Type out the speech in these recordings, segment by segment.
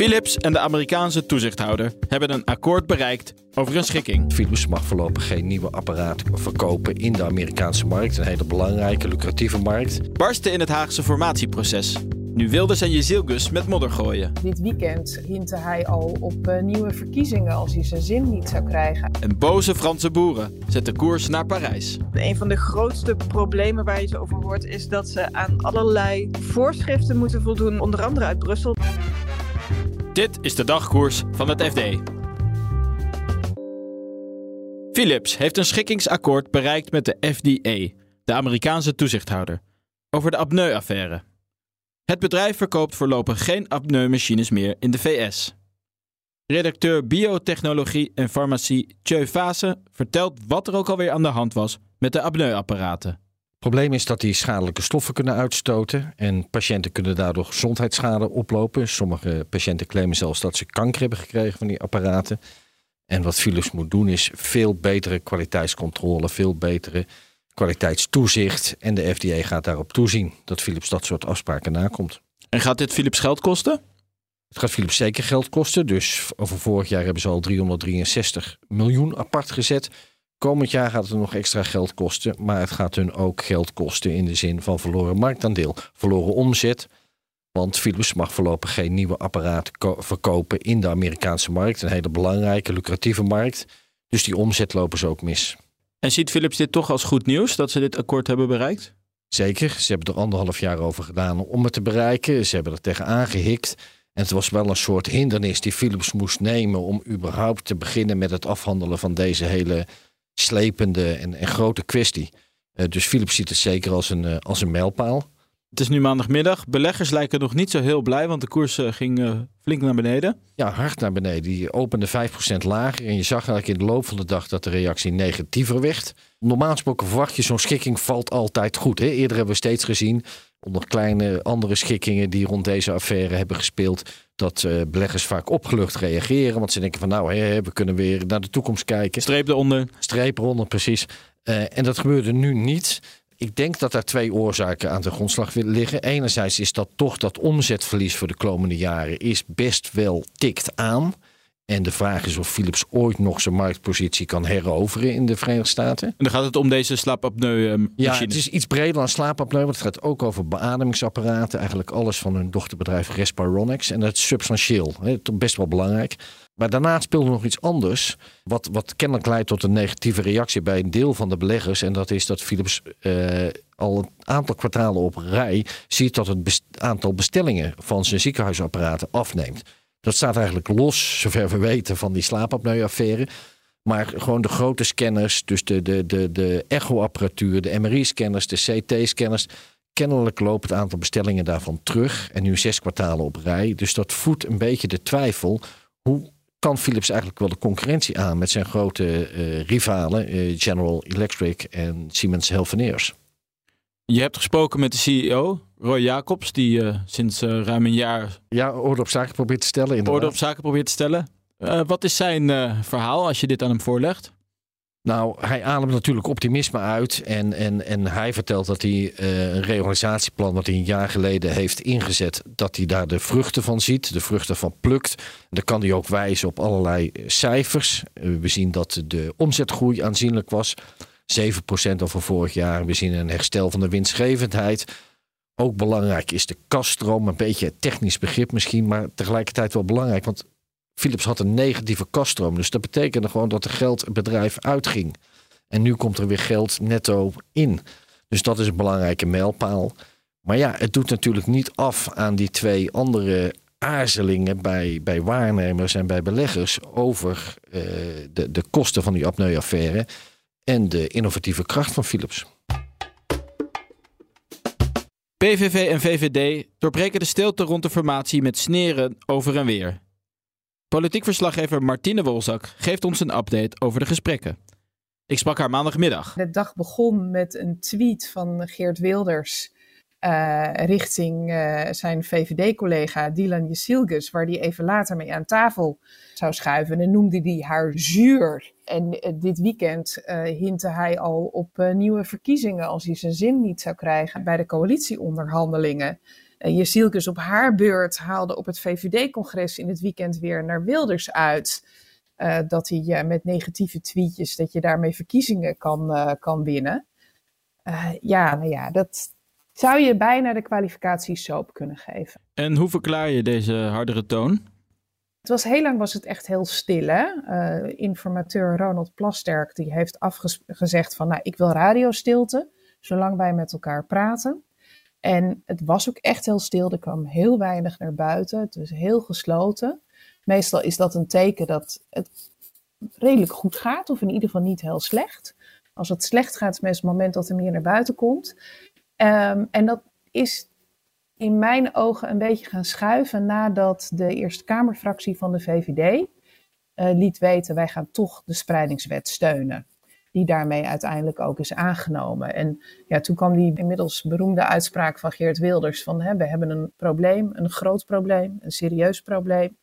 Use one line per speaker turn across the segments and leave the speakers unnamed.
Philips en de Amerikaanse toezichthouder hebben een akkoord bereikt over een schikking.
Philips mag voorlopig geen nieuwe apparaten verkopen in de Amerikaanse markt. Een hele belangrijke, lucratieve markt.
Barsten in het Haagse formatieproces. Nu Wilders en Jezilgus met modder gooien.
Dit weekend hintte hij al op uh, nieuwe verkiezingen als hij zijn zin niet zou krijgen.
En boze Franse boeren zetten koers naar Parijs.
Een van de grootste problemen waar je het over hoort is dat ze aan allerlei voorschriften moeten voldoen, onder andere uit Brussel.
Dit is de dagkoers van het FD. Philips heeft een schikkingsakkoord bereikt met de FDA, de Amerikaanse toezichthouder, over de apneu-affaire. Het bedrijf verkoopt voorlopig geen apneumachines meer in de VS. Redacteur biotechnologie en farmacie Tjeu Vase vertelt wat er ook alweer aan de hand was met de apneuapparaten.
Het probleem is dat die schadelijke stoffen kunnen uitstoten en patiënten kunnen daardoor gezondheidsschade oplopen. Sommige patiënten claimen zelfs dat ze kanker hebben gekregen van die apparaten. En wat Philips moet doen is veel betere kwaliteitscontrole, veel betere kwaliteitstoezicht. En de FDA gaat daarop toezien dat Philips dat soort afspraken nakomt.
En gaat dit Philips geld kosten?
Het gaat Philips zeker geld kosten. Dus over vorig jaar hebben ze al 363 miljoen apart gezet. Komend jaar gaat het nog extra geld kosten, maar het gaat hun ook geld kosten in de zin van verloren marktaandeel, verloren omzet. Want Philips mag voorlopig geen nieuwe apparaten verkopen in de Amerikaanse markt. Een hele belangrijke, lucratieve markt. Dus die omzet lopen ze ook mis.
En ziet Philips dit toch als goed nieuws dat ze dit akkoord hebben bereikt?
Zeker. Ze hebben er anderhalf jaar over gedaan om het te bereiken. Ze hebben er tegenaan gehikt. En het was wel een soort hindernis die Philips moest nemen om überhaupt te beginnen met het afhandelen van deze hele slepende en, en grote kwestie. Uh, dus Philips ziet het zeker als een, uh, als een mijlpaal.
Het is nu maandagmiddag. Beleggers lijken nog niet zo heel blij, want de koers uh, ging flink naar beneden.
Ja, hard naar beneden. Die opende 5% lager. En je zag eigenlijk in de loop van de dag dat de reactie negatiever werd. Normaal gesproken verwacht je zo'n schikking valt altijd goed. Hè? Eerder hebben we steeds gezien, onder kleine andere schikkingen die rond deze affaire hebben gespeeld, dat uh, beleggers vaak opgelucht reageren. Want ze denken van nou, hè, we kunnen weer naar de toekomst kijken.
Streep eronder.
Streep eronder, precies. Uh, en dat gebeurde nu niet. Ik denk dat daar twee oorzaken aan de grondslag liggen. Enerzijds is dat toch dat omzetverlies voor de komende jaren is best wel tikt aan. En de vraag is of Philips ooit nog zijn marktpositie kan heroveren in de Verenigde Staten. En
dan gaat het om deze slaapapneu-machine.
Ja, het is iets breder dan slaapapneu, want het gaat ook over beademingsapparaten. Eigenlijk alles van hun dochterbedrijf Respironics. En dat is substantieel, hè, best wel belangrijk. Maar daarnaast speelde nog iets anders, wat, wat kennelijk leidt tot een negatieve reactie bij een deel van de beleggers. En dat is dat Philips uh, al een aantal kwartalen op rij ziet dat het aantal bestellingen van zijn ziekenhuisapparaten afneemt. Dat staat eigenlijk los, zover we weten, van die slaapapneu-affaire. Maar gewoon de grote scanners, dus de, de, de, de echo-apparatuur, de MRI-scanners, de CT-scanners. Kennelijk loopt het aantal bestellingen daarvan terug. En nu zes kwartalen op rij. Dus dat voedt een beetje de twijfel. Hoe kan Philips eigenlijk wel de concurrentie aan met zijn grote uh, rivalen, uh, General Electric en Siemens Healthineers?
Je hebt gesproken met de CEO, Roy Jacobs, die uh, sinds uh, ruim een jaar.
Ja, orde op zaken probeert te stellen. Inderdaad.
Orde op zaken probeert te stellen. Uh, wat is zijn verhaal als je dit aan hem voorlegt?
Nou, hij ademt natuurlijk optimisme uit. En, en, en hij vertelt dat hij een reorganisatieplan wat hij een jaar geleden heeft ingezet, dat hij daar de vruchten van ziet, de vruchten van plukt. Dan kan hij ook wijzen op allerlei cijfers. we zien dat de omzetgroei aanzienlijk was. 7% over vorig jaar. We zien een herstel van de winstgevendheid. Ook belangrijk is de kaststroom. Een beetje technisch begrip misschien, maar tegelijkertijd wel belangrijk. Want Philips had een negatieve kaststroom. Dus dat betekende gewoon dat er geld het bedrijf uitging. En nu komt er weer geld netto in. Dus dat is een belangrijke mijlpaal. Maar ja, het doet natuurlijk niet af aan die twee andere aarzelingen bij, bij waarnemers en bij beleggers over uh, de, de kosten van die apneu-affaire en de innovatieve kracht van Philips.
PVV en VVD doorbreken de stilte rond de formatie met sneren over en weer. Politiek verslaggever Martine Wolzak geeft ons een update over de gesprekken. Ik sprak haar maandagmiddag.
De dag begon met een tweet van Geert Wilders uh, richting uh, zijn VVD-collega Dylan Jesilgus, waar die even later mee aan tafel zou schuiven. En noemde hij haar zuur. En uh, dit weekend hintte hij al op nieuwe verkiezingen als hij zijn zin niet zou krijgen bij de coalitieonderhandelingen. Jesilgus op haar beurt haalde op het VVD-congres in het weekend weer naar Wilders uit. dat hij met negatieve tweetjes, dat je daarmee verkiezingen kan, kan winnen. ja, nou ja, dat, zou je bijna de kwalificatie soap kunnen geven.
En hoe verklaar je deze hardere toon?
Het was heel lang was het echt heel stil. Hè? Uh, informateur Ronald Plasterk die heeft afgezegd van nou, ik wil radiostilte, zolang wij met elkaar praten. En het was ook echt heel stil, er kwam heel weinig naar buiten, het was heel gesloten. Meestal is dat een teken dat het redelijk goed gaat, of in ieder geval niet heel slecht. Als het slecht gaat, is het moment dat er meer naar buiten komt. Um, en dat is in mijn ogen een beetje gaan schuiven nadat de Eerste Kamerfractie van de VVD eh, liet weten: wij gaan toch de spreidingswet steunen. Die daarmee uiteindelijk ook is aangenomen. En ja, toen kwam die inmiddels beroemde uitspraak van Geert Wilders: van hè, we hebben een probleem, een groot probleem, een serieus probleem.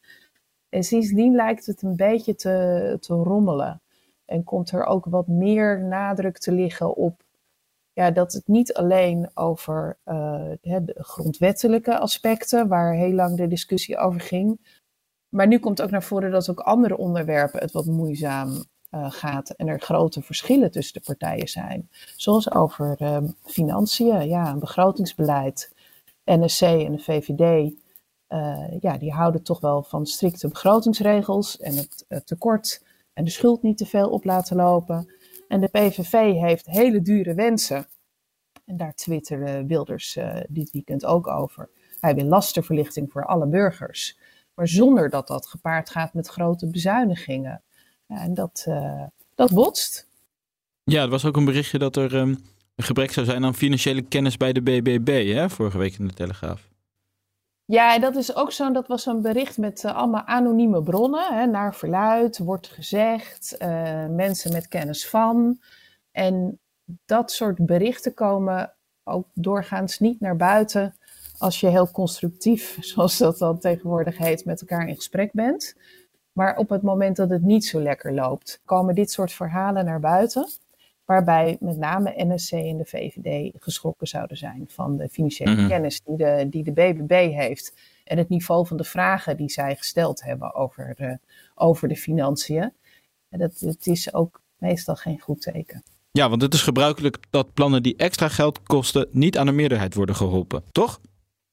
En sindsdien lijkt het een beetje te, te rommelen. En komt er ook wat meer nadruk te liggen op ja, dat het niet alleen over uh, de grondwettelijke aspecten, waar heel lang de discussie over ging. Maar nu komt ook naar voren dat ook andere onderwerpen het wat moeizaam uh, gaat en er grote verschillen tussen de partijen zijn. Zoals over uh, financiën, ja, begrotingsbeleid. NSC en de VVD, ja, die houden toch wel van strikte begrotingsregels en het tekort en de schuld niet te veel op laten lopen. En de PVV heeft hele dure wensen. En daar twitterde Wilders uh, dit weekend ook over. Hij wil lastenverlichting voor alle burgers. Maar zonder dat dat gepaard gaat met grote bezuinigingen. Ja, en dat, uh, dat botst.
Ja, er was ook een berichtje dat er um, een gebrek zou zijn aan financiële kennis bij de BBB, hè, vorige week in de Telegraaf.
Ja, dat is ook zo'n, dat was zo'n bericht met uh, allemaal anonieme bronnen. Hè, naar verluid wordt gezegd, uh, mensen met kennis van. En dat soort berichten komen ook doorgaans niet naar buiten als je heel constructief, zoals dat dan tegenwoordig heet, met elkaar in gesprek bent. Maar op het moment dat het niet zo lekker loopt, komen dit soort verhalen naar buiten. Waarbij met name NSC en de VVD geschrokken zouden zijn van de financiële mhm. kennis die de, die de BBB heeft. En het niveau van de vragen die zij gesteld hebben over de, over de financiën. En dat, het is ook meestal geen goed teken.
Ja, want het is gebruikelijk dat plannen die extra geld kosten niet aan de meerderheid worden geholpen, toch?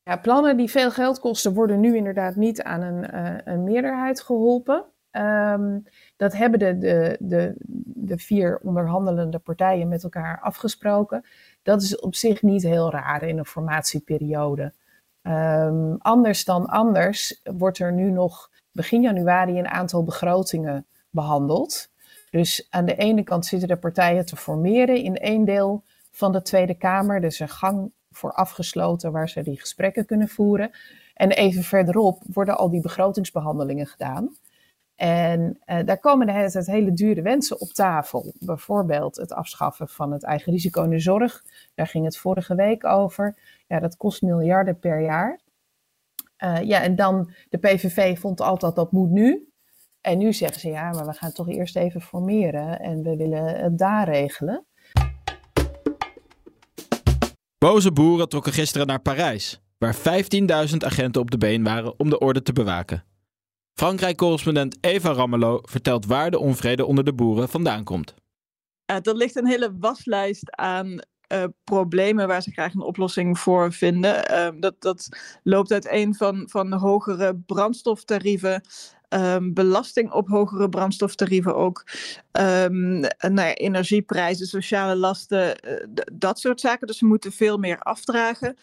Ja, plannen die veel geld kosten worden nu inderdaad niet aan een, uh, een meerderheid geholpen. Um, dat hebben de, de, de, de vier onderhandelende partijen met elkaar afgesproken. Dat is op zich niet heel raar in een formatieperiode. Um, anders dan anders wordt er nu nog begin januari een aantal begrotingen behandeld. Dus aan de ene kant zitten de partijen te formeren in één deel van de Tweede Kamer. Dus een gang voor afgesloten waar ze die gesprekken kunnen voeren. En even verderop worden al die begrotingsbehandelingen gedaan. En uh, daar komen de hele dure wensen op tafel. Bijvoorbeeld het afschaffen van het eigen risico in de zorg. Daar ging het vorige week over. Ja, dat kost miljarden per jaar. Uh, ja, en dan de PVV vond altijd dat moet nu. En nu zeggen ze ja, maar we gaan toch eerst even formeren en we willen het daar regelen.
Boze boeren trokken gisteren naar Parijs, waar 15.000 agenten op de been waren om de orde te bewaken. Frankrijk-correspondent Eva Rammelo vertelt waar de onvrede onder de boeren vandaan komt.
er ligt een hele waslijst aan uh, problemen waar ze graag een oplossing voor vinden. Uh, dat, dat loopt uiteen van, van hogere brandstoftarieven um, belasting op hogere brandstoftarieven ook. Nou ja, energieprijzen, sociale lasten, uh, dat soort zaken. Dus ze moeten veel meer afdragen.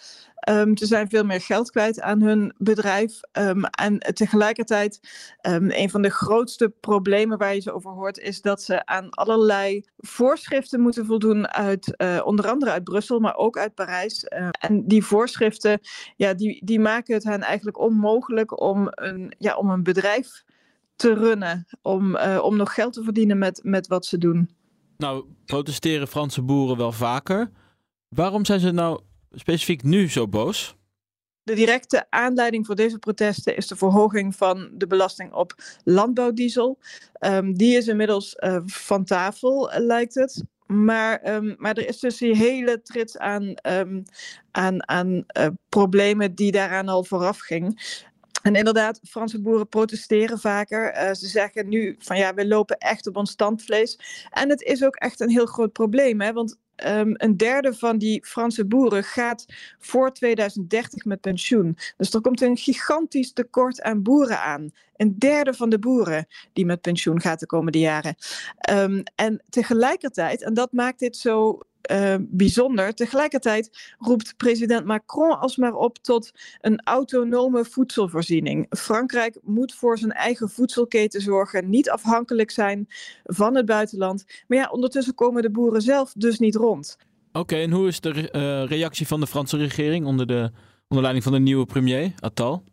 Um, ze zijn veel meer geld kwijt aan hun bedrijf. Um, en tegelijkertijd, um, een van de grootste problemen waar je ze over hoort, is dat ze aan allerlei voorschriften moeten voldoen uit uh, onder andere uit Brussel, maar ook uit Parijs. En die voorschriften, ja, die, die maken het hen eigenlijk onmogelijk om een, ja, om een bedrijf te runnen, om, uh, om nog geld te verdienen met, met wat ze doen.
Nou, protesteren Franse boeren wel vaker. Waarom zijn ze nou specifiek nu zo boos?
De directe aanleiding voor deze protesten is de verhoging van de belasting op landbouwdiesel. Um, die is inmiddels uh, van tafel, lijkt het. Maar, um, maar er is dus die hele trits aan, um, aan, aan uh, problemen die daaraan al vooraf ging. En inderdaad, Franse boeren protesteren vaker. Uh, ze zeggen nu van ja, we lopen echt op ons standvlees. En het is ook echt een heel groot probleem. Hè? Want um, een derde van die Franse boeren gaat voor 2030 met pensioen. Dus er komt een gigantisch tekort aan boeren aan. Een derde van de boeren die met pensioen gaat de komende jaren. Um, en tegelijkertijd, en dat maakt dit zo uh, bijzonder. Tegelijkertijd roept president Macron alsmaar op tot een autonome voedselvoorziening. Frankrijk moet voor zijn eigen voedselketen zorgen, niet afhankelijk zijn van het buitenland. Maar ja, ondertussen komen de boeren zelf dus niet rond.
Oké, en hoe is de uh, reactie van de Franse regering onder, de, onder leiding van de nieuwe premier, Attal?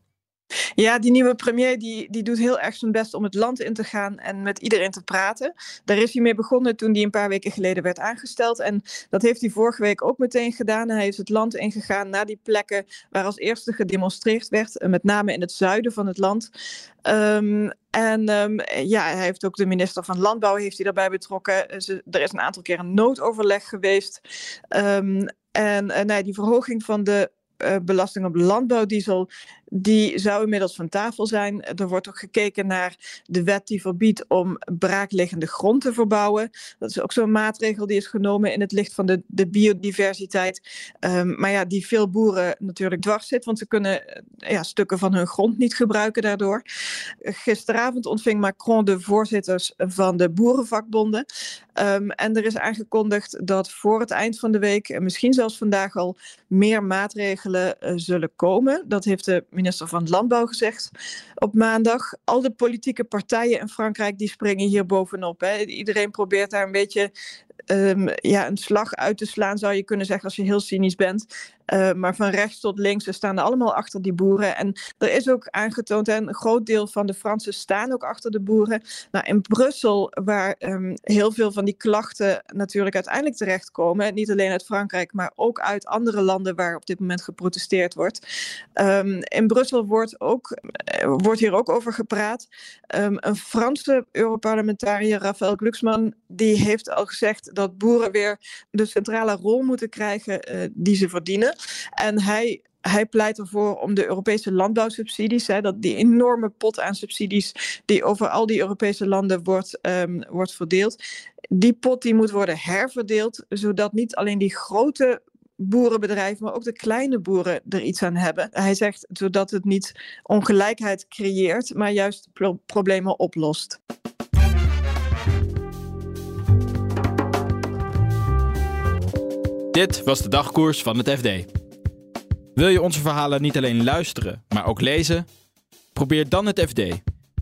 Ja, die nieuwe premier die, die doet heel erg zijn best om het land in te gaan en met iedereen te praten. Daar is hij mee begonnen toen hij een paar weken geleden werd aangesteld. En dat heeft hij vorige week ook meteen gedaan. Hij is het land ingegaan naar die plekken waar als eerste gedemonstreerd werd. Met name in het zuiden van het land. Um, en um, ja, hij heeft ook de minister van Landbouw heeft hij daarbij betrokken. Ze, er is een aantal keer een noodoverleg geweest. Um, en uh, nee, die verhoging van de belasting op landbouwdiesel, die zou inmiddels van tafel zijn. Er wordt ook gekeken naar de wet die verbiedt om braakliggende grond te verbouwen. Dat is ook zo'n maatregel die is genomen in het licht van de, de biodiversiteit. Um, maar ja, die veel boeren natuurlijk dwars zit, want ze kunnen ja, stukken van hun grond niet gebruiken daardoor. Gisteravond ontving Macron de voorzitters van de boerenvakbonden. Um, en er is aangekondigd dat voor het eind van de week, en misschien zelfs vandaag al, meer maatregelen uh, zullen komen. Dat heeft de minister van Landbouw gezegd op maandag. Al de politieke partijen in Frankrijk die springen hier bovenop. Hè. Iedereen probeert daar een beetje um, ja, een slag uit te slaan, zou je kunnen zeggen, als je heel cynisch bent. Uh, maar van rechts tot links, we staan er allemaal achter die boeren. En er is ook aangetoond, en een groot deel van de Fransen staan ook achter de boeren. Nou, in Brussel, waar um, heel veel van die klachten natuurlijk uiteindelijk terechtkomen, niet alleen uit Frankrijk, maar ook uit andere landen waar op dit moment geprotesteerd wordt. Um, in Brussel wordt, ook, uh, wordt hier ook over gepraat. een Franse Europarlementariër, Raphaël Glucksmann, die heeft al gezegd dat boeren weer de centrale rol moeten krijgen uh, die ze verdienen. En hij hij pleit ervoor om de Europese landbouwsubsidies, hè, dat die enorme pot aan subsidies die over al die Europese landen wordt, um, wordt verdeeld, die pot die moet worden herverdeeld, zodat niet alleen die grote boerenbedrijven, maar ook de kleine boeren er iets aan hebben. Hij zegt zodat het niet ongelijkheid creëert, maar juist pro problemen oplost.
Dit was de dagkoers van het FD. Wil je onze verhalen niet alleen luisteren, maar ook lezen? Probeer dan het FD.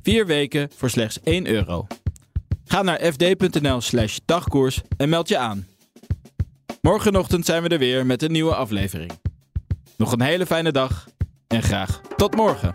Vier weken voor slechts 1 euro. Ga naar fd.nl/slash dagkoers en meld je aan. Morgenochtend zijn we er weer met een nieuwe aflevering. Nog een hele fijne dag en graag tot morgen.